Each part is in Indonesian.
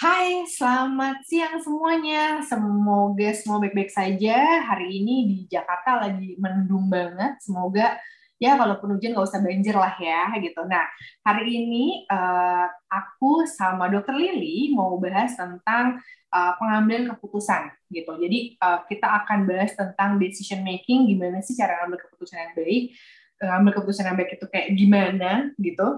Hai, selamat siang semuanya. Semoga semua baik-baik saja. Hari ini di Jakarta lagi mendung banget. Semoga ya kalaupun hujan nggak usah banjir lah ya gitu. Nah, hari ini uh, aku sama Dokter Lili mau bahas tentang uh, pengambilan keputusan gitu. Jadi uh, kita akan bahas tentang decision making, gimana sih cara ngambil keputusan yang baik, ngambil keputusan yang baik itu kayak gimana gitu.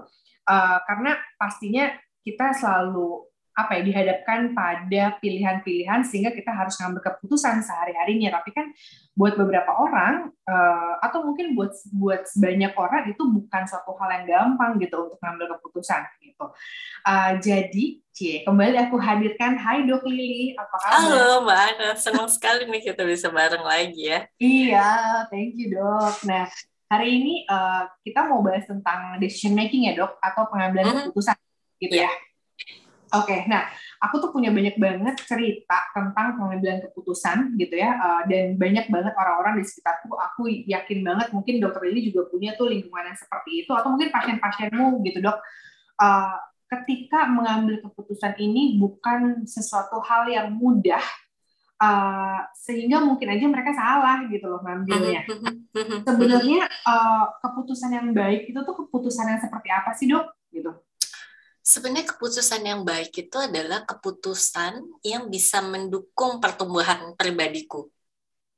Uh, karena pastinya kita selalu apa ya dihadapkan pada pilihan-pilihan sehingga kita harus ngambil keputusan sehari-harinya. Tapi kan buat beberapa orang uh, atau mungkin buat buat sebanyak orang itu bukan suatu hal yang gampang gitu untuk ngambil keputusan gitu. Uh, jadi cie kembali aku hadirkan. Hai Dok Lili apa kabar? Halo Mbak Ana. Senang sekali nih kita bisa bareng lagi ya. Iya thank you Dok. Nah hari ini uh, kita mau bahas tentang decision making ya Dok atau pengambilan mm -hmm. keputusan gitu yeah. ya Oke, okay, nah aku tuh punya banyak banget cerita tentang pengambilan keputusan gitu ya, uh, dan banyak banget orang-orang di sekitarku. Aku yakin banget mungkin dokter ini juga punya tuh lingkungan yang seperti itu, atau mungkin pasien-pasienmu gitu dok. Uh, ketika mengambil keputusan ini bukan sesuatu hal yang mudah, uh, sehingga mungkin aja mereka salah gitu loh ngambilnya. Sebenarnya uh, keputusan yang baik itu tuh keputusan yang seperti apa sih dok? Gitu sebenarnya keputusan yang baik itu adalah keputusan yang bisa mendukung pertumbuhan pribadiku.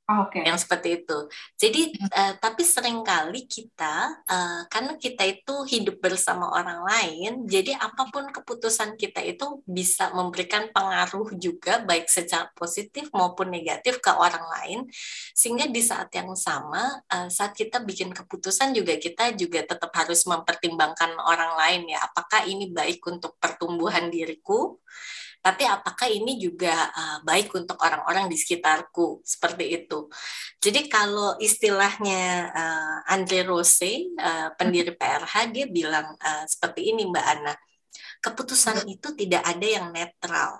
Okay. Yang seperti itu. Jadi, uh, tapi sering kali kita, uh, karena kita itu hidup bersama orang lain, jadi apa pun keputusan kita itu bisa memberikan pengaruh juga, baik secara positif maupun negatif ke orang lain, sehingga di saat yang sama, uh, saat kita bikin keputusan juga kita juga tetap harus mempertimbangkan orang lain ya, apakah ini baik untuk pertumbuhan diriku, tapi apakah ini juga uh, baik untuk orang-orang di sekitarku seperti itu. Jadi kalau istilahnya uh, Andre Rose, uh, pendiri PRH, dia bilang uh, seperti ini Mbak Ana, keputusan itu tidak ada yang netral.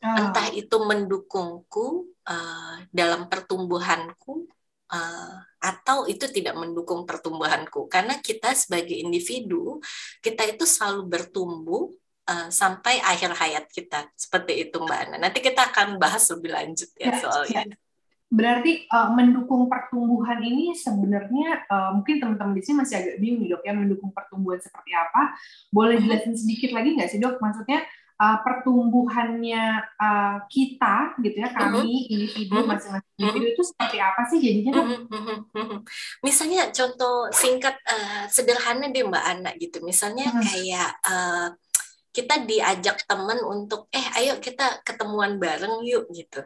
Oh. Entah itu mendukungku uh, dalam pertumbuhanku uh, atau itu tidak mendukung pertumbuhanku karena kita sebagai individu kita itu selalu bertumbuh uh, sampai akhir hayat kita seperti itu Mbak Ana. Nanti kita akan bahas lebih lanjut ya, ya soalnya. Ya. Berarti uh, mendukung pertumbuhan ini sebenarnya uh, mungkin teman-teman di sini masih agak bingung nih dok ya mendukung pertumbuhan seperti apa? Boleh mm-hmm. jelasin sedikit lagi nggak sih dok? Maksudnya uh, pertumbuhannya uh, kita gitu ya kami mm-hmm. individu mm-hmm. masing-masing individu itu seperti apa sih jadinya dok? Misalnya contoh singkat uh, sederhana deh Mbak Ana gitu. Misalnya kayak uh, kita diajak temen untuk eh ayo kita ketemuan bareng yuk gitu.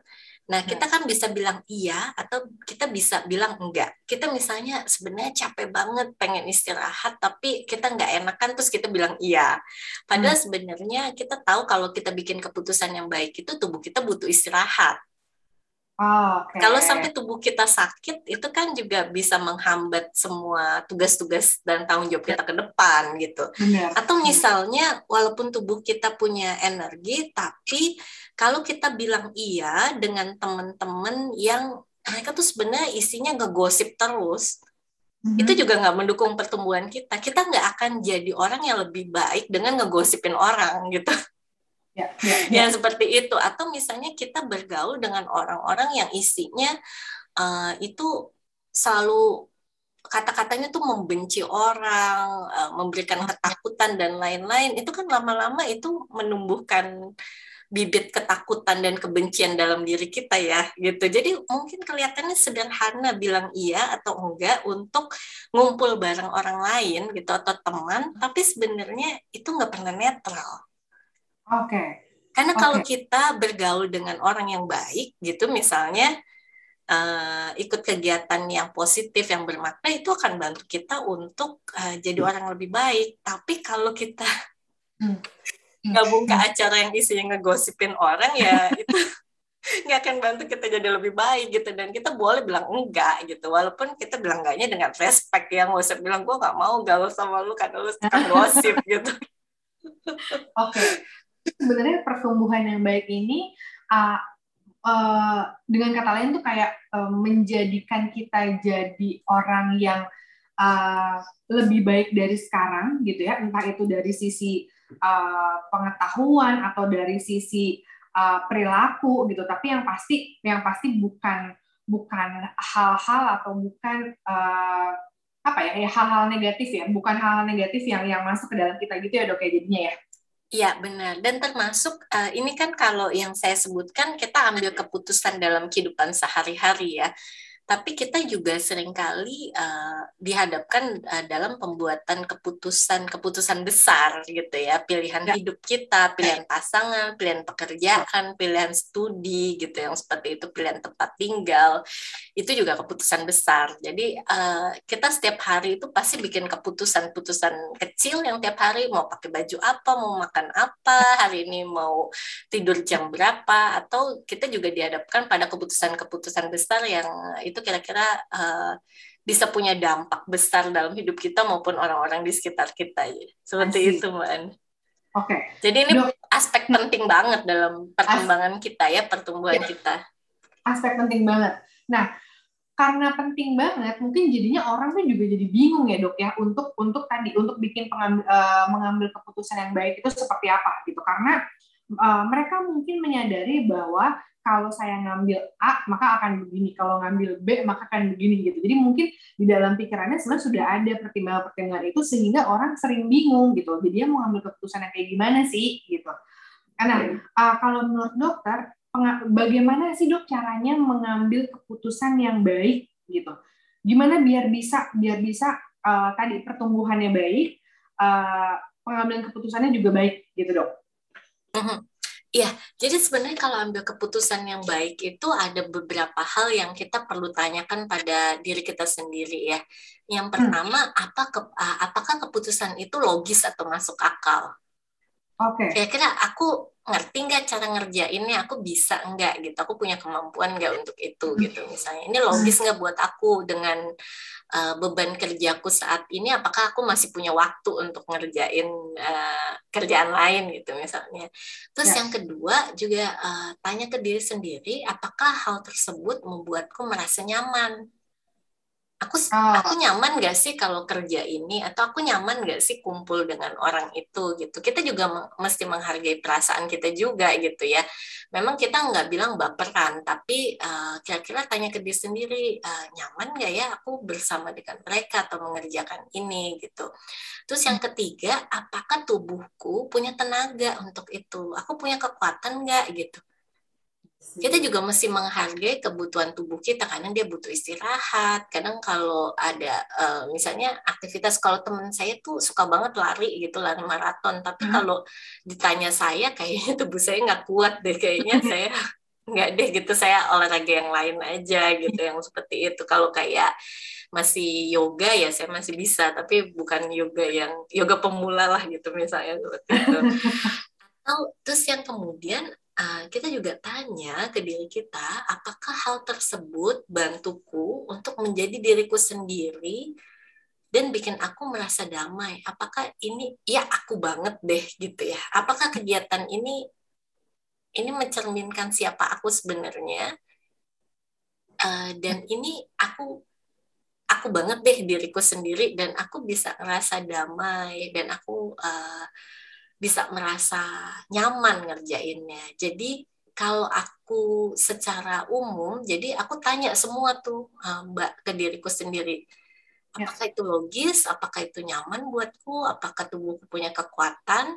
Nah, kita kan bisa bilang iya atau kita bisa bilang enggak. Kita misalnya sebenarnya capek banget pengen istirahat tapi kita nggak enakan terus kita bilang iya. Padahal hmm. sebenarnya kita tahu kalau kita bikin keputusan yang baik itu tubuh kita butuh istirahat. Oh, okay. Kalau sampai tubuh kita sakit, itu kan juga bisa menghambat semua tugas-tugas dan tanggung jawab kita ke depan gitu. Benar. Atau misalnya, walaupun tubuh kita punya energi, tapi kalau kita bilang iya dengan teman-teman yang mereka tuh sebenarnya isinya ngegosip terus, mm-hmm. itu juga nggak mendukung pertumbuhan kita. Kita nggak akan jadi orang yang lebih baik dengan ngegosipin orang gitu. Ya, ya, ya. yang seperti itu atau misalnya kita bergaul dengan orang-orang yang isinya uh, itu selalu kata-katanya tuh membenci orang, uh, memberikan ketakutan dan lain-lain itu kan lama-lama itu menumbuhkan bibit ketakutan dan kebencian dalam diri kita ya gitu. Jadi mungkin kelihatannya sederhana bilang iya atau enggak untuk ngumpul bareng orang lain gitu atau teman, tapi sebenarnya itu nggak pernah netral Oke. Okay. Karena okay. kalau kita bergaul dengan orang yang baik gitu misalnya uh, ikut kegiatan yang positif yang bermakna itu akan bantu kita untuk uh, jadi hmm. orang lebih baik. Tapi kalau kita hmm. hmm. buka acara yang isinya ngegosipin orang ya itu nggak akan bantu kita jadi lebih baik gitu dan kita boleh bilang enggak gitu walaupun kita bilang enggaknya dengan respect yang nggak usah bilang gue nggak mau gaul sama lu karena lu suka gosip gitu oke okay sebenarnya pertumbuhan yang baik ini uh, uh, dengan kata lain tuh kayak uh, menjadikan kita jadi orang yang uh, lebih baik dari sekarang gitu ya. Entah itu dari sisi uh, pengetahuan atau dari sisi uh, perilaku gitu. Tapi yang pasti yang pasti bukan bukan hal-hal atau bukan uh, apa ya ya hal-hal negatif ya. Bukan hal-hal negatif yang yang masuk ke dalam kita gitu ya dok ya jadinya ya Iya benar. Dan termasuk uh, ini kan kalau yang saya sebutkan kita ambil keputusan dalam kehidupan sehari-hari ya tapi kita juga sering kali uh, dihadapkan uh, dalam pembuatan keputusan keputusan besar gitu ya. Pilihan ya. hidup kita pilihan pasangan pilihan pekerjaan pilihan studi gitu yang seperti itu pilihan tempat tinggal. Itu juga keputusan besar. Jadi uh, kita setiap hari itu pasti bikin keputusan-keputusan kecil yang tiap hari. Mau pakai baju apa mau makan apa hari ini mau tidur jam berapa atau kita juga dihadapkan pada keputusan-keputusan besar yang itu kira-kira uh, bisa punya dampak besar dalam hidup kita maupun orang-orang di sekitar kita ya. Seperti Asik. itu, Mbak Oke. Okay. Jadi ini Dok. aspek penting banget dalam perkembangan As kita ya, pertumbuhan ya. kita. Aspek penting banget. Nah, karena penting banget, mungkin jadinya orang tuh juga jadi bingung ya dok ya untuk untuk tadi untuk bikin pengambil, uh, mengambil keputusan yang baik itu seperti apa gitu. Karena uh, mereka mungkin menyadari bahwa kalau saya ngambil A maka akan begini, kalau ngambil B maka akan begini gitu. Jadi mungkin di dalam pikirannya sebenarnya sudah ada pertimbangan-pertimbangan itu sehingga orang sering bingung gitu. Jadi dia mau ngambil keputusan yang kayak gimana sih gitu. Karena uh, kalau menurut dokter, bagaimana sih dok caranya mengambil keputusan yang baik gitu? Gimana biar bisa biar bisa uh, tadi pertumbuhannya baik, uh, pengambilan keputusannya juga baik gitu dok? Mhm. Iya, jadi sebenarnya kalau ambil keputusan yang baik itu ada beberapa hal yang kita perlu tanyakan pada diri kita sendiri ya. Yang hmm. pertama, hmm. apa ke, apakah keputusan itu logis atau masuk akal? Oke. Okay. Kira-kira aku ngerti nggak cara ngerjainnya, aku bisa nggak gitu, aku punya kemampuan nggak untuk itu gitu misalnya. Ini logis nggak buat aku dengan uh, beban kerjaku saat ini apakah aku masih punya waktu untuk ngerjain uh, kerjaan lain gitu misalnya terus ya. yang kedua juga uh, tanya ke diri sendiri apakah hal tersebut membuatku merasa nyaman aku oh. aku nyaman gak sih kalau kerja ini? Atau aku nyaman gak sih kumpul dengan orang itu gitu? Kita juga mesti menghargai perasaan kita juga gitu ya. Memang kita nggak bilang baperan tapi uh, kira-kira tanya ke diri sendiri uh, nyaman gak ya aku bersama dengan mereka atau mengerjakan ini? Gitu. Terus yang ketiga apakah tubuhku punya tenaga untuk itu? Aku punya kekuatan nggak gitu kita juga mesti menghargai kebutuhan tubuh kita karena dia butuh istirahat. Kadang kalau ada uh, misalnya aktivitas kalau teman saya tuh suka banget lari gitu lari maraton. Tapi hmm. kalau ditanya saya kayaknya tubuh saya nggak kuat deh kayaknya saya nggak deh gitu saya olahraga yang lain aja gitu yang seperti itu. Kalau kayak masih yoga ya saya masih bisa tapi bukan yoga yang yoga pemula lah gitu misalnya seperti itu. Atau terus yang kemudian uh, kita juga tanya ke diri kita, apakah hal tersebut bantuku untuk menjadi diriku sendiri dan bikin aku merasa damai. Apakah ini ya aku banget deh gitu ya? Apakah kegiatan ini ini mencerminkan siapa aku sebenarnya? Uh, dan ini aku aku banget deh diriku sendiri dan aku bisa ngerasa damai dan aku uh, bisa merasa nyaman ngerjainnya. Jadi kalau aku secara umum, jadi aku tanya semua tuh eh, Mbak ke diriku sendiri. Ya. Apakah itu logis? Apakah itu nyaman buatku? Apakah tubuhku punya kekuatan?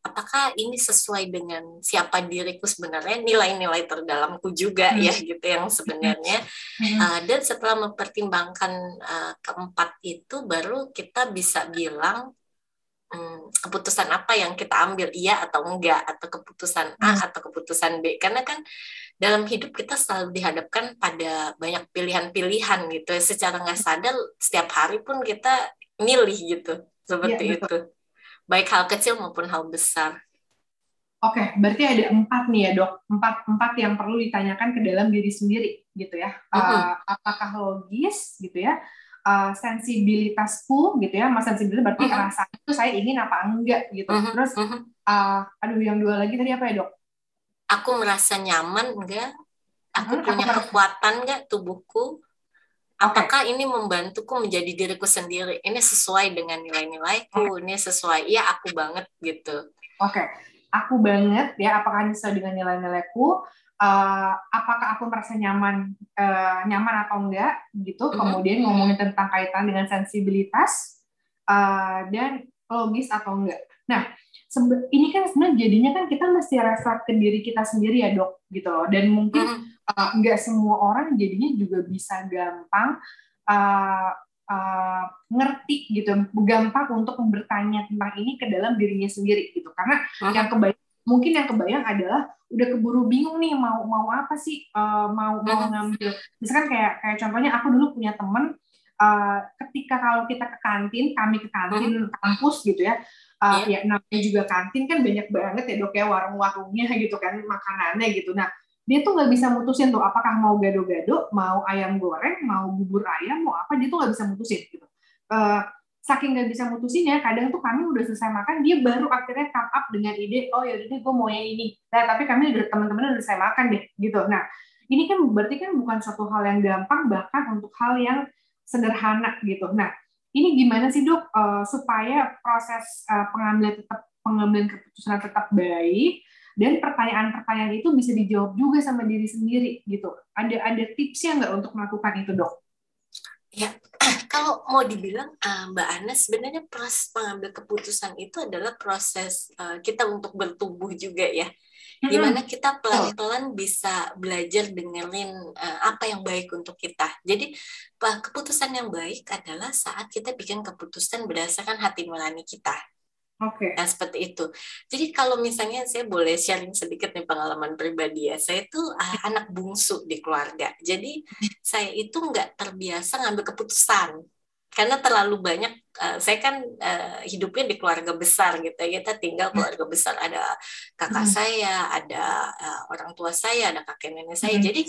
Apakah ini sesuai dengan siapa diriku sebenarnya? Nilai-nilai terdalamku juga hmm. ya gitu yang sebenarnya. Hmm. Uh, dan setelah mempertimbangkan uh, keempat itu, baru kita bisa bilang hmm, keputusan apa yang kita ambil iya atau enggak atau keputusan A hmm. atau keputusan B karena kan dalam hidup kita selalu dihadapkan pada banyak pilihan-pilihan gitu secara nggak sadar setiap hari pun kita milih gitu seperti ya, itu baik hal kecil maupun hal besar Oke, berarti ada empat nih ya dok, empat empat yang perlu ditanyakan ke dalam diri sendiri gitu ya. Uh -huh. uh, apakah logis gitu ya? Uh, sensibilitasku gitu ya, mas sensibilitas berarti uh -huh. rasa itu saya ingin apa enggak gitu. Uh -huh. Terus, uh, aduh yang dua lagi tadi apa ya dok? Aku merasa nyaman enggak? aku hmm, punya kekuatan nggak tubuhku apakah okay. ini membantuku menjadi diriku sendiri ini sesuai dengan nilai-nilaiku okay. ini sesuai ya aku banget gitu oke okay. aku banget ya apakah ini sesuai dengan nilai-nilaiku uh, apakah aku merasa nyaman uh, nyaman atau enggak gitu. Mm -hmm. kemudian ngomongin tentang kaitan dengan sensibilitas uh, dan logis atau enggak. Nah ini kan sebenarnya jadinya kan kita mesti reflect ke diri kita sendiri ya dok gitu loh. Dan mungkin mm. uh, semua orang jadinya juga bisa gampang uh, uh, ngerti gitu gampang untuk bertanya tentang ini ke dalam dirinya sendiri gitu. Karena yang kebayang mungkin yang kebayang adalah udah keburu bingung nih mau mau apa sih? Uh, mau mau ngambil. Misalkan kayak kayak contohnya aku dulu punya temen uh, ketika kalau kita ke kantin kami ke kantin kampus gitu ya uh, yeah. ya namanya juga kantin kan banyak banget ya dok ya warung-warungnya gitu kan makanannya gitu. Nah dia tuh nggak bisa mutusin tuh apakah mau gado-gado mau ayam goreng mau bubur ayam mau apa dia tuh nggak bisa mutusin gitu. Uh, saking nggak bisa mutusinnya kadang tuh kami udah selesai makan dia baru akhirnya come up dengan ide oh ya udah gue mau yang ini nah tapi kami udah teman-teman udah selesai makan deh gitu nah ini kan berarti kan bukan suatu hal yang gampang bahkan untuk hal yang sederhana gitu nah ini gimana sih dok uh, supaya proses uh, pengambilan tetap pengambilan keputusan tetap baik dan pertanyaan-pertanyaan itu bisa dijawab juga sama diri sendiri gitu. Ada ada tipsnya nggak untuk melakukan itu dok? Ya, kalau mau dibilang uh, Mbak Ana sebenarnya proses pengambil keputusan itu adalah proses uh, kita untuk bertumbuh juga ya gimana kita pelan-pelan bisa belajar dengerin uh, apa yang baik untuk kita. Jadi keputusan yang baik adalah saat kita bikin keputusan berdasarkan hati nurani kita. Oke. Okay. Nah, seperti itu. Jadi kalau misalnya saya boleh sharing sedikit nih pengalaman pribadi ya. Saya itu anak bungsu di keluarga. Jadi saya itu nggak terbiasa ngambil keputusan karena terlalu banyak uh, saya kan uh, hidupnya di keluarga besar gitu ya kita tinggal keluarga besar ada kakak hmm. saya ada uh, orang tua saya ada kakek nenek saya hmm. jadi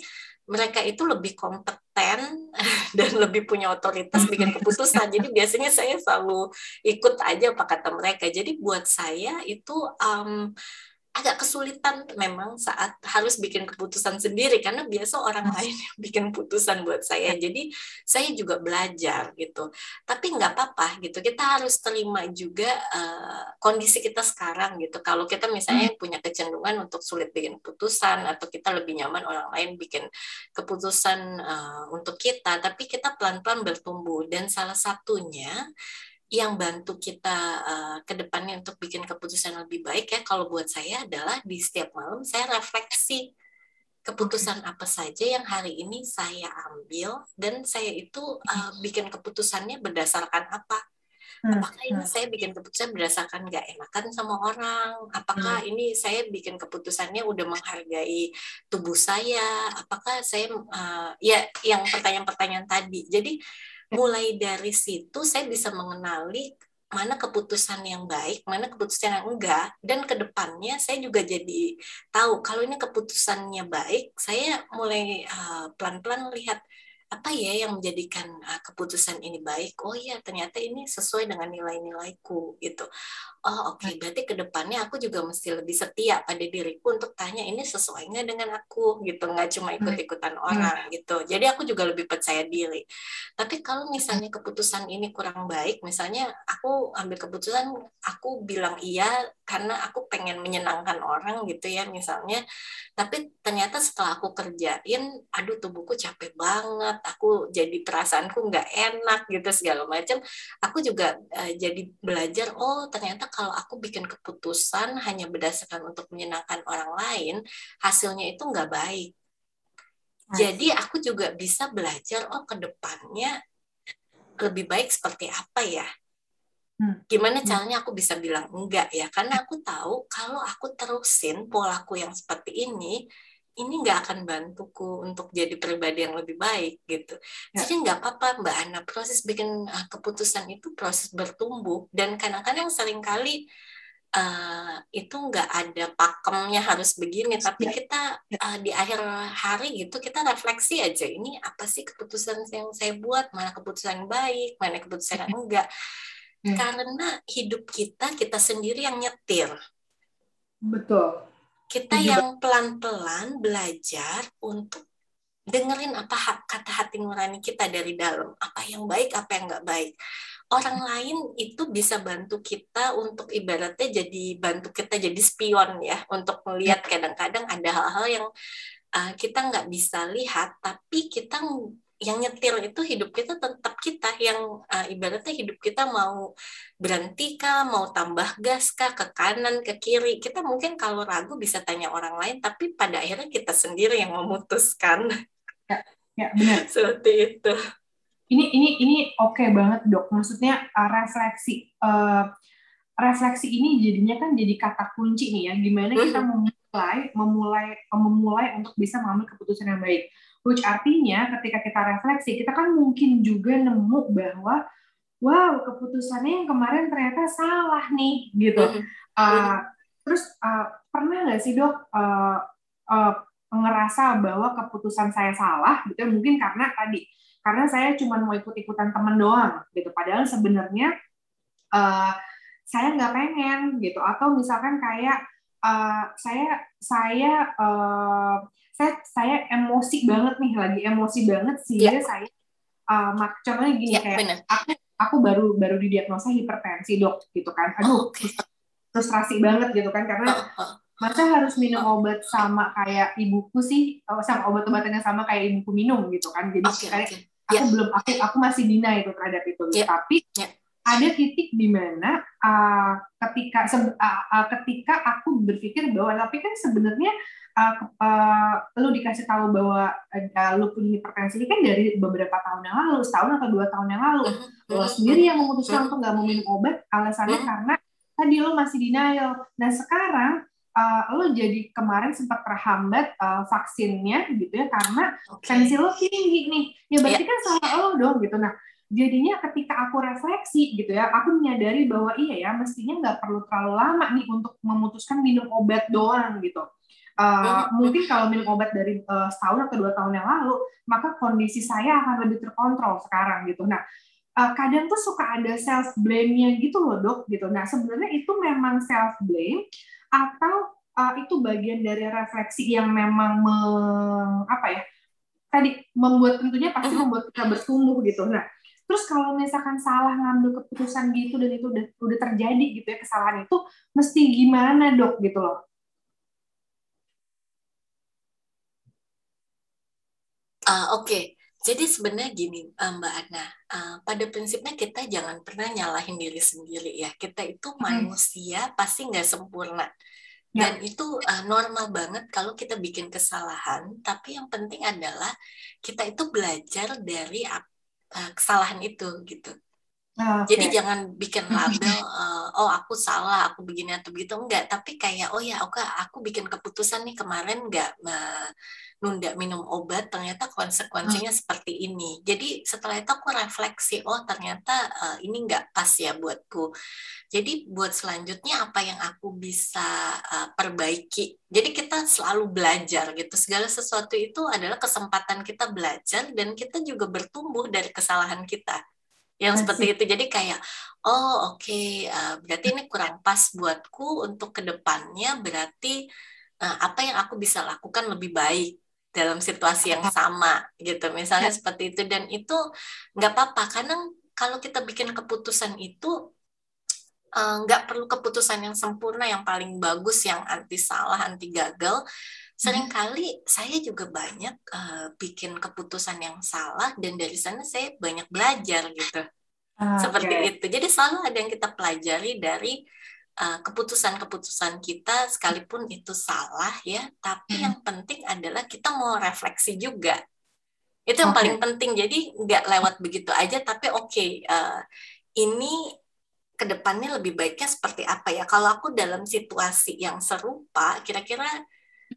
mereka itu lebih kompeten dan lebih punya otoritas bikin keputusan. Jadi biasanya saya selalu ikut aja apa kata mereka. Jadi buat saya itu um, agak kesulitan memang saat harus bikin keputusan sendiri karena biasa orang lain yang bikin keputusan buat saya. Jadi saya juga belajar gitu. Tapi nggak apa-apa gitu. Kita harus terima juga uh, kondisi kita sekarang gitu. Kalau kita misalnya hmm. punya kecenderungan untuk sulit bikin keputusan atau kita lebih nyaman orang lain bikin keputusan uh, untuk kita tapi kita pelan-pelan bertumbuh. Dan salah satunya yang bantu kita uh, ke depannya untuk bikin keputusan lebih baik ya kalau buat saya adalah di setiap malam saya refleksi keputusan apa saja yang hari ini saya ambil dan saya itu uh, bikin keputusannya berdasarkan apa? Hmm, apakah ini hmm. saya bikin keputusan berdasarkan nggak enakan sama orang? Apakah hmm. ini saya bikin keputusannya udah menghargai tubuh saya? Apakah saya uh, ya yang pertanyaan-pertanyaan tadi. Jadi mulai dari situ saya bisa mengenali mana keputusan yang baik, mana keputusan yang enggak, dan ke depannya saya juga jadi tahu kalau ini keputusannya baik, saya mulai uh, pelan-pelan melihat apa ya yang menjadikan uh, keputusan ini baik? Oh iya ternyata ini sesuai dengan nilai-nilaiku gitu. Oh oke okay. berarti ke depannya aku juga mesti lebih setia pada diriku untuk tanya ini sesuai nggak dengan aku? Gitu nggak cuma ikut-ikutan orang gitu. Jadi aku juga lebih percaya diri. Tapi kalau misalnya keputusan ini kurang baik misalnya aku ambil keputusan aku bilang iya karena aku pengen menyenangkan orang gitu ya misalnya. Tapi ternyata setelah aku kerjain aduh tubuhku capek banget aku jadi perasaanku nggak enak gitu segala macam. Aku juga uh, jadi belajar oh ternyata kalau aku bikin keputusan hanya berdasarkan untuk menyenangkan orang lain hasilnya itu nggak baik. Jadi aku juga bisa belajar oh ke depannya lebih baik seperti apa ya hmm. gimana hmm. caranya aku bisa bilang enggak ya karena aku tahu kalau aku terusin polaku yang seperti ini ini nggak akan bantuku untuk jadi pribadi yang lebih baik gitu. Ya. Jadi nggak apa-apa Mbak Ana, proses bikin uh, keputusan itu proses bertumbuh dan kadang-kadang sering kali uh, itu nggak ada pakemnya harus begini, tapi ya. kita uh, di akhir hari gitu kita refleksi aja ini apa sih keputusan yang saya buat, mana keputusan yang baik, mana keputusan yang enggak. Ya. Karena hidup kita kita sendiri yang nyetir. Betul. Kita yang pelan-pelan belajar untuk dengerin apa kata hati nurani kita dari dalam. Apa yang baik apa yang nggak baik. Orang lain itu bisa bantu kita untuk ibaratnya jadi bantu kita jadi spion ya. Untuk melihat kadang-kadang ada hal-hal yang uh, kita nggak bisa lihat tapi kita yang nyetir itu hidup kita tetap kita yang uh, ibaratnya hidup kita mau berhenti kah mau tambah gas kah ke kanan ke kiri. Kita mungkin kalau ragu bisa tanya orang lain tapi pada akhirnya kita sendiri yang memutuskan. Ya, ya benar. Seperti itu. Ini ini ini oke okay banget dok. Maksudnya uh, refleksi uh, refleksi ini jadinya kan jadi kata kunci nih ya gimana kita memulai memulai memulai untuk bisa mengambil keputusan yang baik. Which artinya ketika kita refleksi kita kan mungkin juga nemu bahwa wow keputusannya yang kemarin ternyata salah nih gitu. Uh, terus uh, pernah nggak sih dok uh, uh, ngerasa bahwa keputusan saya salah gitu? Mungkin karena tadi karena saya cuma mau ikut-ikutan temen doang gitu. Padahal sebenarnya uh, saya nggak pengen gitu atau misalkan kayak uh, saya saya uh, saya saya emosi banget nih lagi emosi banget sih yeah. saya uh, mak contohnya gini yeah, kayak bener. aku aku baru baru didiagnosa hipertensi dok gitu kan aduh okay. frustrasi banget gitu kan karena oh, oh masa harus minum obat sama kayak ibuku sih sama obat-obatan yang sama kayak ibuku minum gitu kan jadi okay, kayak okay aku yeah. belum aku aku masih dina itu terhadap itu yeah. tapi yeah. Ada titik di mana uh, ketika uh, uh, ketika aku berpikir bahwa tapi kan sebenarnya uh, uh, lu dikasih tahu bahwa uh, lu punya hipertensi ini kan dari beberapa tahun yang lalu setahun atau dua tahun yang lalu mm-hmm. lo sendiri yang memutuskan untuk nggak mau minum obat alasannya mm-hmm. karena tadi lo masih denial nah sekarang uh, lo jadi kemarin sempat terhambat uh, vaksinnya gitu ya karena okay. tensi lo tinggi nih ya berarti yeah. kan salah lo dong gitu nah jadinya ketika aku refleksi gitu ya aku menyadari bahwa iya ya mestinya nggak perlu terlalu lama nih untuk memutuskan minum obat doang gitu. Uh, mungkin kalau minum obat dari uh, setahun atau dua tahun yang lalu maka kondisi saya akan lebih terkontrol sekarang gitu. Nah uh, kadang tuh suka ada self blame-nya gitu loh dok gitu. Nah sebenarnya itu memang self blame atau uh, itu bagian dari refleksi yang memang meng, apa ya tadi membuat tentunya pasti mm-hmm. membuat kita bertumbuh gitu. Nah terus kalau misalkan salah ngambil keputusan gitu dan itu udah udah terjadi gitu ya kesalahan itu mesti gimana dok gitu loh uh, oke okay. Jadi sebenarnya gini eh, Mbak Ana, uh, pada prinsipnya kita jangan pernah nyalahin diri sendiri ya. Kita itu manusia pasti nggak sempurna. Ya. Dan itu uh, normal banget kalau kita bikin kesalahan, tapi yang penting adalah kita itu belajar dari uh, kesalahan itu gitu. Okay. Jadi jangan bikin label, uh, oh aku salah, aku begini atau begitu enggak. Tapi kayak oh ya, oke, aku bikin keputusan nih kemarin enggak uh, nunda minum obat ternyata konsekuensinya hmm. seperti ini jadi setelah itu aku refleksi oh ternyata uh, ini nggak pas ya buatku jadi buat selanjutnya apa yang aku bisa uh, perbaiki jadi kita selalu belajar gitu segala sesuatu itu adalah kesempatan kita belajar dan kita juga bertumbuh dari kesalahan kita yang seperti itu. Jadi kayak oh oke okay, uh, berarti ini kurang pas buatku untuk ke depannya berarti uh, apa yang aku bisa lakukan lebih baik dalam situasi yang sama gitu. Misalnya ya. seperti itu. Dan itu nggak apa-apa karena kalau kita bikin keputusan itu eh, nggak uh, perlu keputusan yang sempurna yang paling bagus yang anti salah anti gagal sering kali saya juga banyak uh, bikin keputusan yang salah dan dari sana saya banyak belajar gitu ah, seperti okay. itu jadi selalu ada yang kita pelajari dari Eh, keputusan-keputusan kita sekalipun itu salah ya tapi hmm. yang penting adalah kita mau refleksi juga itu yang okay. paling penting jadi nggak lewat begitu aja tapi oke okay, uh, eh, ini ke depannya lebih baiknya seperti apa ya kalau aku dalam situasi yang serupa kira-kira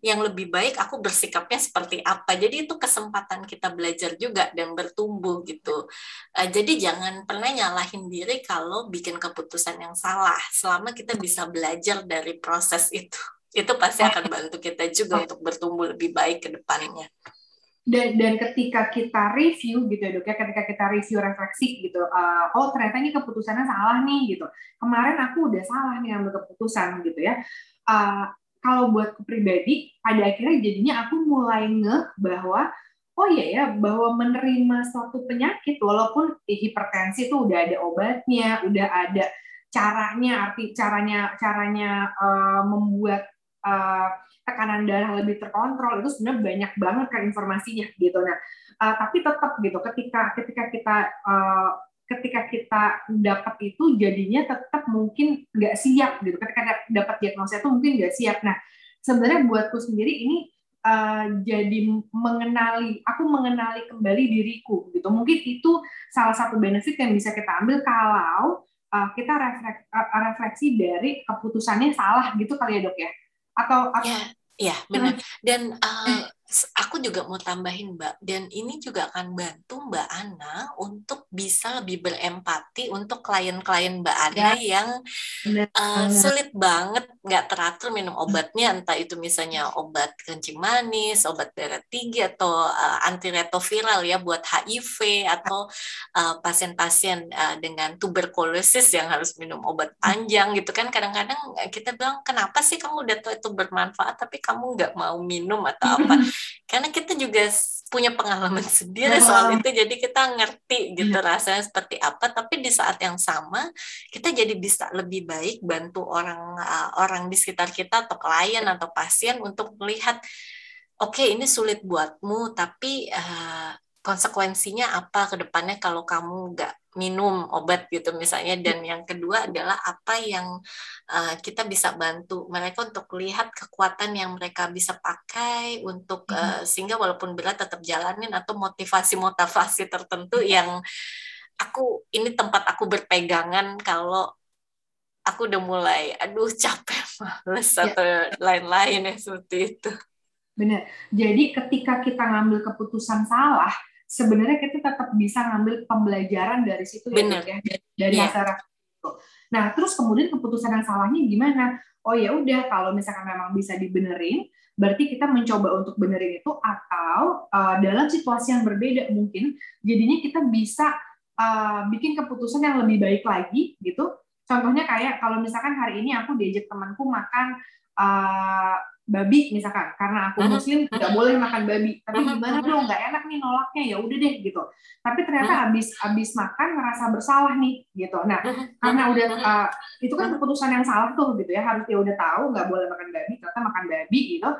yang lebih baik aku bersikapnya seperti apa. Jadi itu kesempatan kita belajar juga dan bertumbuh gitu. Uh, jadi jangan pernah nyalahin diri kalau bikin keputusan yang salah. Selama kita bisa belajar dari proses itu, itu pasti akan bantu kita juga untuk bertumbuh lebih baik ke depannya. Dan, dan ketika kita review gitu ya dok ya, ketika kita review refleksi gitu, uh, oh ternyata ini keputusannya salah nih gitu. Kemarin aku udah salah nih ambil keputusan gitu ya. Uh, kalau buatku pribadi pada akhirnya jadinya aku mulai ngeh bahwa oh iya ya bahwa menerima suatu penyakit walaupun hipertensi itu udah ada obatnya, udah ada caranya, arti caranya caranya uh, membuat uh, tekanan darah lebih terkontrol itu sebenarnya banyak banget kan informasinya gitu. Nah, uh, tapi tetap gitu ketika ketika kita uh, ketika kita dapat itu jadinya tetap mungkin nggak siap gitu. Ketika dapat diagnosa itu mungkin nggak siap. Nah, sebenarnya buatku sendiri ini uh, jadi mengenali, aku mengenali kembali diriku gitu. Mungkin itu salah satu benefit yang bisa kita ambil kalau uh, kita uh, refleksi dari keputusannya salah gitu kali ya dok ya? Atau, atau ya, ya benar. Dan uh, aku juga mau tambahin Mbak, dan ini juga akan bantu Mbak Ana untuk bisa lebih berempati untuk klien-klien Mbak Ana ya. yang uh, sulit banget nggak teratur minum obatnya, entah itu misalnya obat kencing manis, obat darah tinggi, atau uh, antiretroviral ya buat HIV, atau pasien-pasien uh, uh, dengan tuberkulosis yang harus minum obat panjang gitu kan, kadang-kadang kita bilang, kenapa sih kamu udah tahu itu bermanfaat, tapi kamu nggak mau minum atau apa? karena kita juga punya pengalaman sendiri soal itu jadi kita ngerti gitu iya. rasanya seperti apa tapi di saat yang sama kita jadi bisa lebih baik bantu orang uh, orang di sekitar kita atau klien atau pasien untuk melihat oke okay, ini sulit buatmu tapi uh, konsekuensinya apa ke depannya kalau kamu nggak minum obat gitu misalnya? Dan yang kedua adalah apa yang uh, kita bisa bantu mereka untuk lihat kekuatan yang mereka bisa pakai untuk uh, sehingga walaupun berat tetap jalanin atau motivasi-motivasi tertentu yang aku ini tempat aku berpegangan kalau aku udah mulai aduh capek males ya. atau lain-lain ya seperti itu. Benar jadi ketika kita ngambil keputusan salah sebenarnya kita tetap bisa ngambil pembelajaran dari situ ya, Bener. ya dari yeah. hasil itu. Nah, terus kemudian keputusan yang salahnya gimana? Oh ya udah kalau misalkan memang bisa dibenerin, berarti kita mencoba untuk benerin itu atau uh, dalam situasi yang berbeda mungkin jadinya kita bisa uh, bikin keputusan yang lebih baik lagi gitu. Contohnya kayak kalau misalkan hari ini aku diajak temanku makan uh, babi misalkan karena aku muslim tidak boleh makan babi. Tapi gimana dong nggak enak nih nolaknya ya udah deh gitu. Tapi ternyata habis habis makan merasa bersalah nih gitu. Nah karena udah uh, itu kan keputusan yang salah tuh gitu ya. Harus dia udah tahu nggak boleh makan babi ternyata makan babi gitu.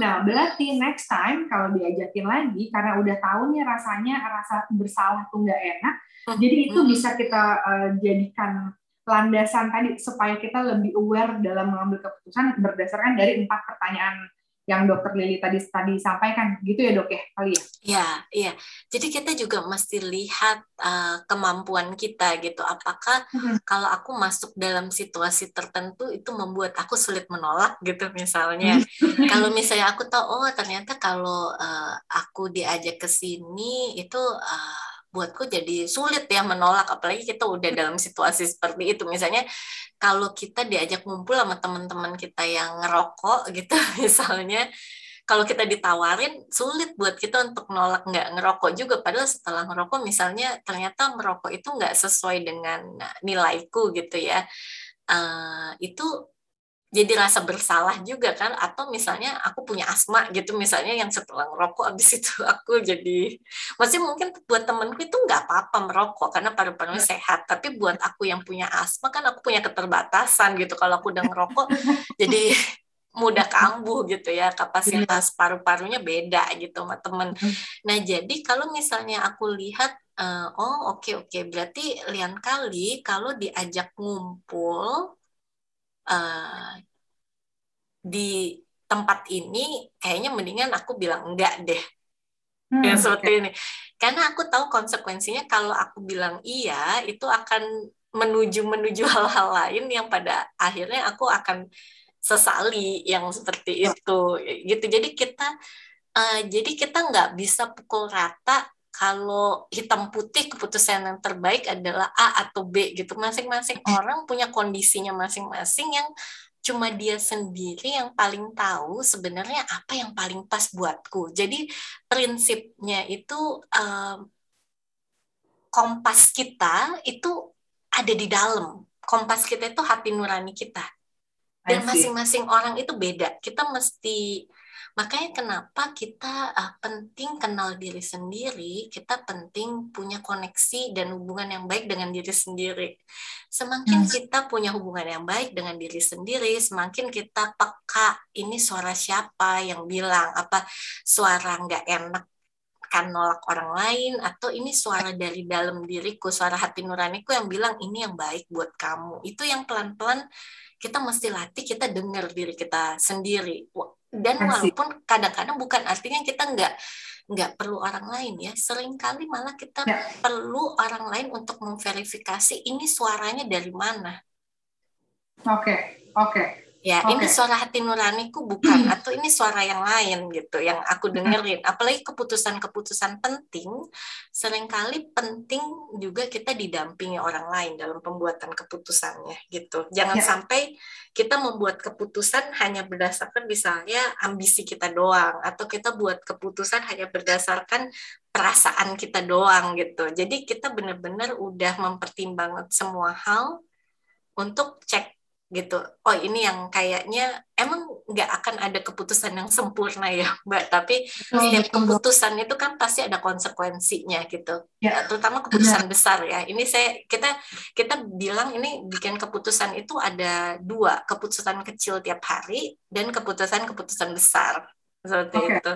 Nah berarti next time kalau diajakin lagi karena udah tahu nih rasanya rasa bersalah tuh nggak enak jadi itu bisa kita uh, jadikan landasan tadi supaya kita lebih aware dalam mengambil keputusan berdasarkan dari empat pertanyaan yang dokter Lili tadi tadi sampaikan. Gitu ya dok ya kali ya? Iya iya. Jadi kita juga mesti lihat uh, kemampuan kita gitu. Apakah hmm. kalau aku masuk dalam situasi tertentu itu membuat aku sulit menolak gitu misalnya. Hmm. kalau misalnya aku tahu oh ternyata kalau uh, aku diajak ke sini itu uh, buatku jadi sulit ya menolak apalagi kita udah dalam situasi seperti itu. Misalnya kalau kita diajak ngumpul sama teman-teman kita yang ngerokok gitu misalnya kalau kita ditawarin sulit buat kita untuk nolak nggak ngerokok juga. Padahal setelah ngerokok misalnya ternyata merokok itu nggak sesuai dengan nilaiku gitu ya. Uh, itu jadi rasa bersalah juga kan atau misalnya aku punya asma gitu misalnya yang setelah merokok abis itu aku jadi masih mungkin buat temenku itu nggak apa-apa merokok karena paru-parunya iya. sehat tapi buat aku yang punya asma kan aku punya keterbatasan gitu kalau aku udah ngerokok jadi mudah kambuh gitu ya kapasitas iya. paru-parunya beda gitu sama temen nah jadi kalau misalnya aku lihat uh, oh oke okay, oke okay. berarti lian kali kalau diajak ngumpul uh, di tempat ini kayaknya mendingan aku bilang enggak deh. Hmm, yang seperti okay. ini. Karena aku tahu konsekuensinya kalau aku bilang iya itu akan menuju menuju hal-hal lain yang pada akhirnya aku akan sesali yang seperti itu gitu. Jadi kita uh, jadi kita nggak bisa pukul rata kalau hitam putih keputusan yang terbaik adalah A atau B gitu. Masing-masing orang punya kondisinya masing-masing yang cuma dia sendiri yang paling tahu sebenarnya apa yang paling pas buatku. Jadi prinsipnya itu um, kompas kita itu ada di dalam. Kompas kita itu hati nurani kita. Dan masing-masing orang itu beda. Kita mesti Makanya kenapa kita uh, penting kenal diri sendiri, kita penting punya koneksi dan hubungan yang baik dengan diri sendiri. Semakin hmm. kita punya hubungan yang baik dengan diri sendiri, semakin kita peka ini suara siapa yang bilang apa suara nggak enak kan nolak orang lain atau ini suara dari dalam diriku, suara hati nuraniku yang bilang ini yang baik buat kamu. Itu yang pelan-pelan kita mesti latih, kita dengar diri kita sendiri dan walaupun kadang-kadang bukan artinya kita nggak nggak perlu orang lain ya sering kali malah kita ya. perlu orang lain untuk memverifikasi ini suaranya dari mana oke okay. oke okay. Ya, okay. ini suara hati nuraniku bukan atau ini suara yang lain gitu yang aku dengerin. Apalagi keputusan-keputusan penting, sering kali penting juga kita didampingi orang lain dalam pembuatan keputusannya gitu. Jangan yeah. sampai kita membuat keputusan hanya berdasarkan misalnya ambisi kita doang atau kita buat keputusan hanya berdasarkan perasaan kita doang gitu. Jadi kita benar-benar udah mempertimbangkan semua hal untuk cek gitu. Oh ini yang kayaknya emang nggak akan ada keputusan yang sempurna ya, Mbak. Tapi oh, setiap keputusan itu kan pasti ada konsekuensinya gitu. Ya. Terutama keputusan ya. besar ya. Ini saya kita kita bilang ini bikin keputusan itu ada dua, keputusan kecil tiap hari dan keputusan-keputusan besar seperti okay. itu.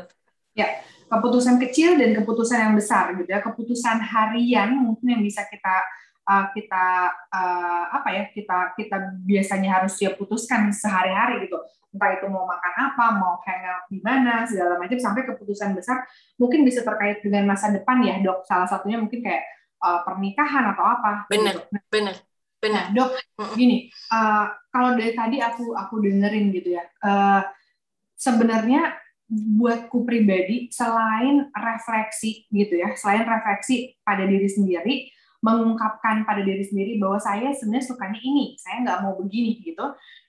Ya, keputusan kecil dan keputusan yang besar gitu ya. Keputusan harian mungkin yang bisa kita uh, kita uh, apa ya kita kita biasanya harus dia putuskan sehari-hari gitu. Entah itu mau makan apa mau hangout di mana segala macam sampai keputusan besar mungkin bisa terkait dengan masa depan ya dok. Salah satunya mungkin kayak uh, pernikahan atau apa. Benar gitu. benar benar nah, dok gini uh, kalau dari tadi aku aku dengerin gitu ya uh, sebenarnya buatku pribadi selain refleksi gitu ya selain refleksi pada diri sendiri mengungkapkan pada diri sendiri bahwa saya sebenarnya sukanya ini, saya nggak mau begini gitu.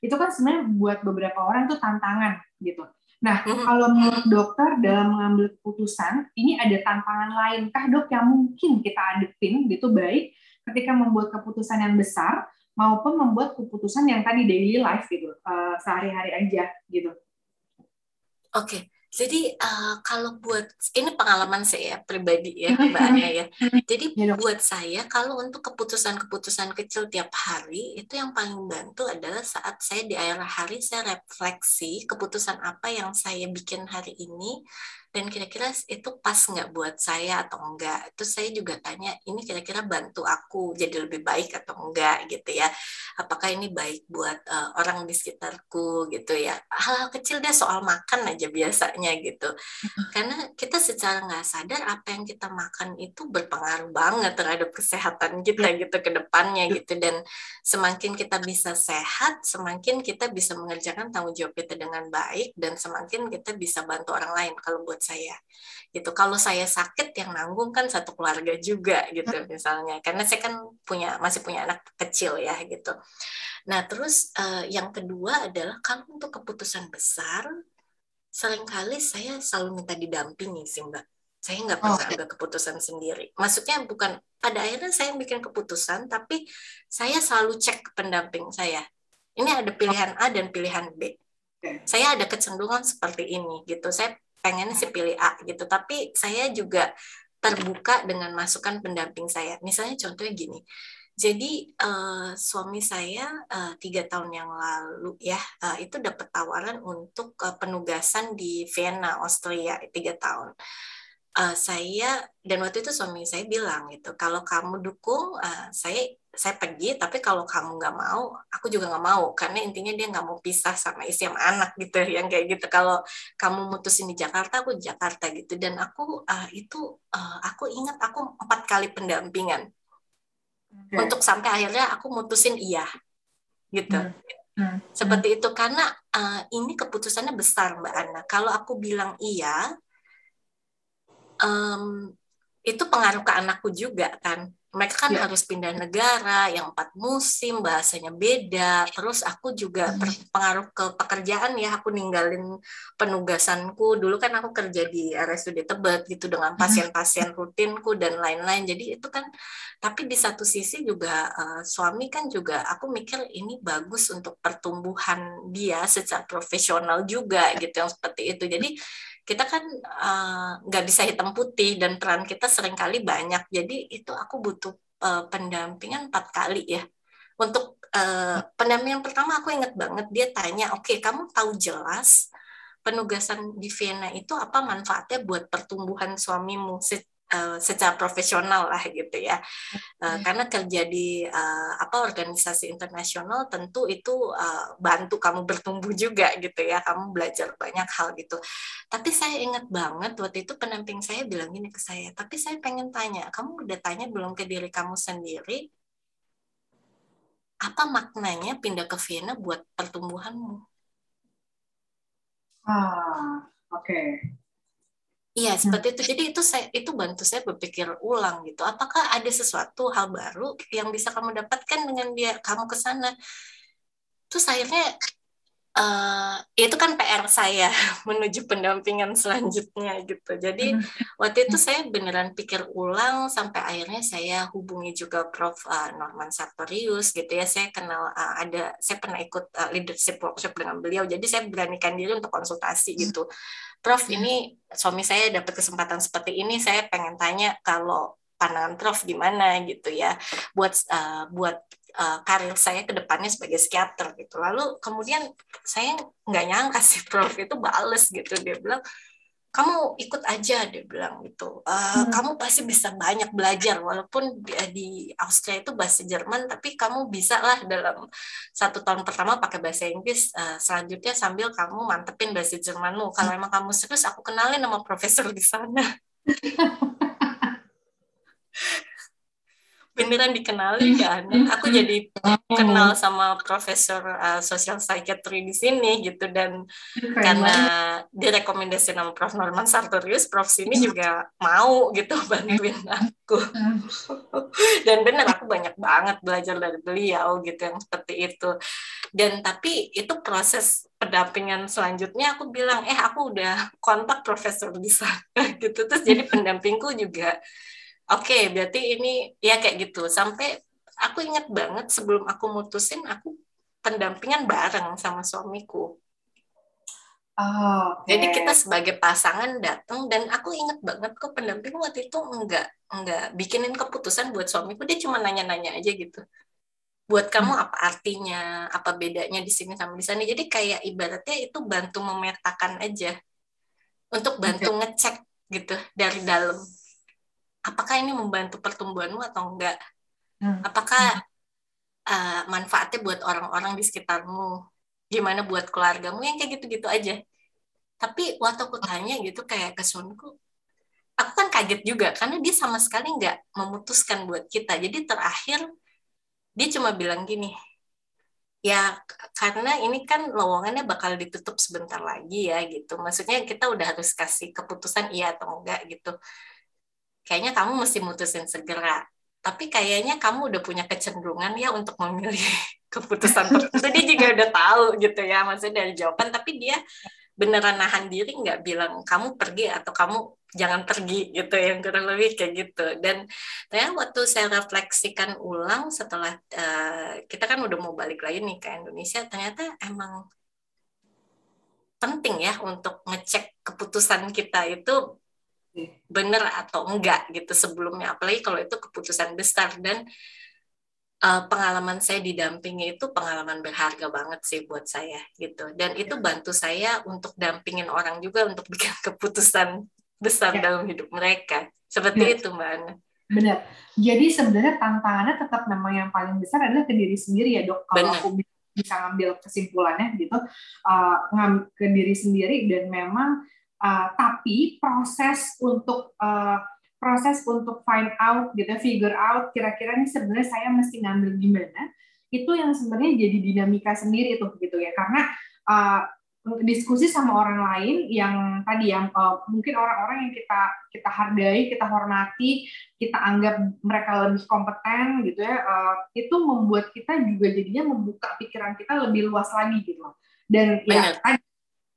Itu kan sebenarnya buat beberapa orang tuh tantangan gitu. Nah, mm-hmm. kalau menurut dokter dalam mengambil keputusan, ini ada tantangan lain kah dok yang mungkin kita adepin gitu baik ketika membuat keputusan yang besar maupun membuat keputusan yang tadi daily life gitu, uh, sehari-hari aja gitu. Oke. Okay. Jadi uh, kalau buat ini pengalaman saya pribadi ya Mbak Anya ya. Jadi iya buat saya kalau untuk keputusan-keputusan kecil tiap hari itu yang paling bantu adalah saat saya di akhir hari saya refleksi keputusan apa yang saya bikin hari ini dan kira-kira itu pas nggak buat saya atau enggak terus saya juga tanya ini kira-kira bantu aku jadi lebih baik atau enggak gitu ya. Apakah ini baik buat uh, orang di sekitarku? Gitu ya. Hal-hal kecil deh soal makan aja biasanya gitu. Karena kita secara nggak sadar apa yang kita makan itu berpengaruh banget terhadap kesehatan kita gitu ke depannya gitu. Dan semakin kita bisa sehat semakin kita bisa mengerjakan tanggung jawab kita dengan baik dan semakin kita bisa bantu orang lain. Kalau buat buat saya. Gitu. Kalau saya sakit yang nanggung kan satu keluarga juga gitu hmm. misalnya. Karena saya kan punya masih punya anak kecil ya gitu. Nah terus uh, yang kedua adalah kalau untuk keputusan besar sering kali saya selalu minta didampingi sih mbak. Saya nggak pernah oh. ambil keputusan sendiri. Maksudnya bukan pada akhirnya saya bikin keputusan tapi saya selalu cek pendamping saya. Ini ada pilihan A dan pilihan B. Saya ada kecenderungan seperti ini gitu. Saya pengen sih pilih A gitu. Tapi saya juga terbuka dengan masukan pendamping saya. Misalnya contohnya gini jadi uh, suami saya uh, tiga tahun yang lalu ya uh, itu dapat tawaran untuk uh, penugasan di Vienna Austria tiga tahun. Uh, saya dan waktu itu suami saya bilang gitu kalau kamu dukung uh, saya saya pergi tapi kalau kamu nggak mau aku juga nggak mau. Karena intinya dia nggak mau pisah sama istri sama anak gitu yang kayak gitu. Kalau kamu mutusin di Jakarta aku di Jakarta gitu. Dan aku uh, itu uh, aku ingat aku empat kali pendampingan. Okay. untuk sampai akhirnya aku mutusin iya gitu. Hmm. Hmm. seperti itu. Karena uh, ini keputusannya besar mbak Ana kalau aku bilang iya um, itu pengaruh ke anakku juga kan mereka kan yeah. harus pindah negara yang empat musim bahasanya beda. Terus aku juga terpengaruh ke pekerjaan ya. Aku ninggalin penugasanku. Dulu kan aku kerja di RSUD Tebet gitu dengan pasien-pasien rutinku dan lain-lain. Jadi itu kan tapi di satu sisi juga uh, suami kan juga aku mikir ini bagus untuk pertumbuhan dia secara profesional juga gitu yang seperti itu. Jadi kita kan eh, nggak uh, bisa hitam putih dan peran kita sering kali banyak. Jadi itu aku butuh uh, pendampingan empat kali ya. Untuk uh, pendampingan pertama aku ingat banget dia tanya oke okay, kamu tahu jelas penugasan di Vienna itu apa manfaatnya buat pertumbuhan suamimu uh, secara profesional lah gitu ya uh, karena kerja di uh, apa organisasi internasional tentu itu uh, bantu kamu bertumbuh juga gitu ya kamu belajar banyak hal gitu tapi saya ingat banget waktu itu pendamping saya bilang gini ke saya tapi saya pengen tanya kamu udah tanya belum ke diri kamu sendiri apa maknanya pindah ke Vienna buat pertumbuhanmu? Ah, oke. Okay. Iya, hmm. seperti itu. Jadi itu saya itu bantu saya berpikir ulang gitu. Apakah ada sesuatu hal baru yang bisa kamu dapatkan dengan dia kamu ke sana? Terus akhirnya uh, itu kan PR saya menuju pendampingan selanjutnya gitu. Jadi hmm. waktu itu saya beneran pikir ulang sampai akhirnya saya hubungi juga Prof uh, Norman Sartorius gitu ya. Saya kenal uh, ada saya pernah ikut uh, leadership workshop dengan beliau. Jadi saya beranikan diri untuk konsultasi gitu. Prof hmm. ini suami saya dapat kesempatan seperti ini, saya pengen tanya kalau pandangan Prof gimana gitu ya buat uh, buat uh, karir saya ke depannya sebagai psikiater gitu. Lalu kemudian saya nggak nyangka sih Prof itu bales gitu dia bilang kamu ikut aja dia bilang gitu uh, hmm. kamu pasti bisa banyak belajar walaupun di, di Austria itu bahasa Jerman tapi kamu bisa lah dalam satu tahun pertama pakai bahasa Inggris uh, selanjutnya sambil kamu mantepin bahasa Jermanmu kalau emang kamu serius aku kenalin sama profesor di sana beneran dikenali kan? Aku jadi kenal sama profesor uh, sosial psychiatry di sini gitu. Dan Keren karena direkomendasi nama Prof. Norman Sartorius Prof. Sini juga mau gitu bantuin aku. Dan bener aku banyak banget belajar dari beliau gitu yang seperti itu. Dan tapi itu proses pendampingan selanjutnya aku bilang eh aku udah kontak profesor di sana gitu. Terus jadi pendampingku juga Oke, okay, berarti ini ya kayak gitu. Sampai aku ingat banget sebelum aku mutusin, aku pendampingan bareng sama suamiku. Oh, okay. Jadi kita sebagai pasangan datang dan aku ingat banget kok pendamping waktu itu enggak enggak bikinin keputusan buat suamiku dia cuma nanya-nanya aja gitu. Buat kamu hmm. apa artinya, apa bedanya di sini sama di sana. Jadi kayak ibaratnya itu bantu memetakan aja. Untuk bantu ngecek gitu dari dalam apakah ini membantu pertumbuhanmu atau enggak? Hmm. apakah uh, manfaatnya buat orang-orang di sekitarmu? Gimana buat keluargamu? Yang kayak gitu-gitu aja. Tapi waktu aku tanya gitu kayak ke suamiku aku kan kaget juga karena dia sama sekali nggak memutuskan buat kita. Jadi terakhir dia cuma bilang gini ya karena ini kan lowongannya bakal ditutup sebentar lagi ya gitu. Maksudnya kita udah harus kasih keputusan iya atau enggak gitu kayaknya kamu mesti mutusin segera. Tapi kayaknya kamu udah punya kecenderungan ya untuk memilih keputusan tertentu. Dia juga udah tahu gitu ya maksudnya dari jawaban. Tapi dia beneran nahan diri nggak bilang kamu pergi atau kamu jangan pergi gitu yang kurang lebih kayak gitu. Dan ternyata waktu saya refleksikan ulang setelah uh, kita kan udah mau balik lagi nih ke Indonesia ternyata emang penting ya untuk ngecek keputusan kita itu benar atau enggak gitu sebelumnya. Apalagi kalau itu keputusan besar. Dan uh, pengalaman saya didampingi itu pengalaman berharga banget sih buat saya gitu. Dan itu ya. bantu saya untuk dampingin orang juga untuk bikin keputusan besar ya. dalam hidup mereka. Seperti ya. itu mbak Ana. Benar. Jadi sebenarnya tantangannya tetap memang yang paling besar adalah ke diri sendiri ya dok. Kalau aku bisa ngambil kesimpulannya gitu uh, ke diri sendiri dan memang Uh, tapi proses untuk uh, proses untuk find out gitu, figure out kira-kira ini sebenarnya saya mesti ngambil gimana, itu yang sebenarnya jadi dinamika sendiri itu gitu ya. Karena uh, diskusi sama orang lain yang tadi yang uh, mungkin orang-orang yang kita kita hargai, kita hormati, kita anggap mereka lebih kompeten gitu ya, uh, itu membuat kita juga jadinya membuka pikiran kita lebih luas lagi gitu. Dan ya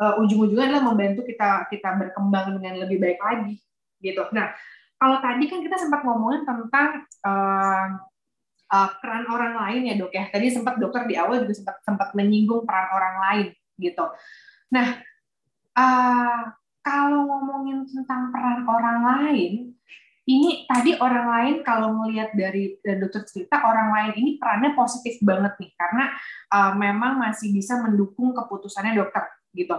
uh, ujung-ujungnya adalah membantu kita kita berkembang dengan lebih baik lagi gitu. Nah, kalau tadi kan kita sempat ngomongin tentang uh, uh, peran orang lain ya dok ya. Tadi sempat dokter di awal juga sempat sempat menyinggung peran orang lain gitu. Nah, uh, kalau ngomongin tentang peran orang lain, ini tadi orang lain kalau melihat dari, dokter cerita orang lain ini perannya positif banget nih karena uh, memang masih bisa mendukung keputusannya dokter gitu.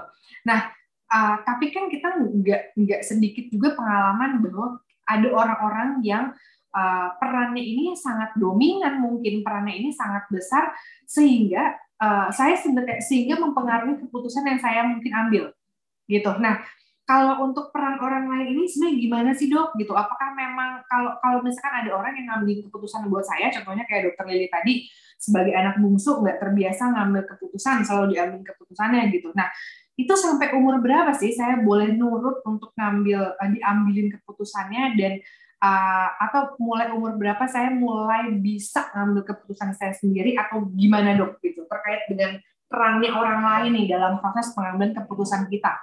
Nah, uh, tapi kan kita nggak nggak sedikit juga pengalaman bahwa ada orang-orang yang uh, perannya ini sangat dominan mungkin perannya ini sangat besar sehingga uh, saya sehingga mempengaruhi keputusan yang saya mungkin ambil gitu. Nah kalau untuk peran orang lain ini sebenarnya gimana sih dok gitu? Apakah memang kalau kalau misalkan ada orang yang ngambil keputusan buat saya, contohnya kayak dokter Lili tadi sebagai anak bungsu nggak terbiasa ngambil keputusan, selalu diambil keputusannya gitu. Nah itu sampai umur berapa sih saya boleh nurut untuk ngambil uh, diambilin keputusannya dan uh, atau mulai umur berapa saya mulai bisa ngambil keputusan saya sendiri atau gimana dok gitu terkait dengan perannya orang lain nih dalam proses pengambilan keputusan kita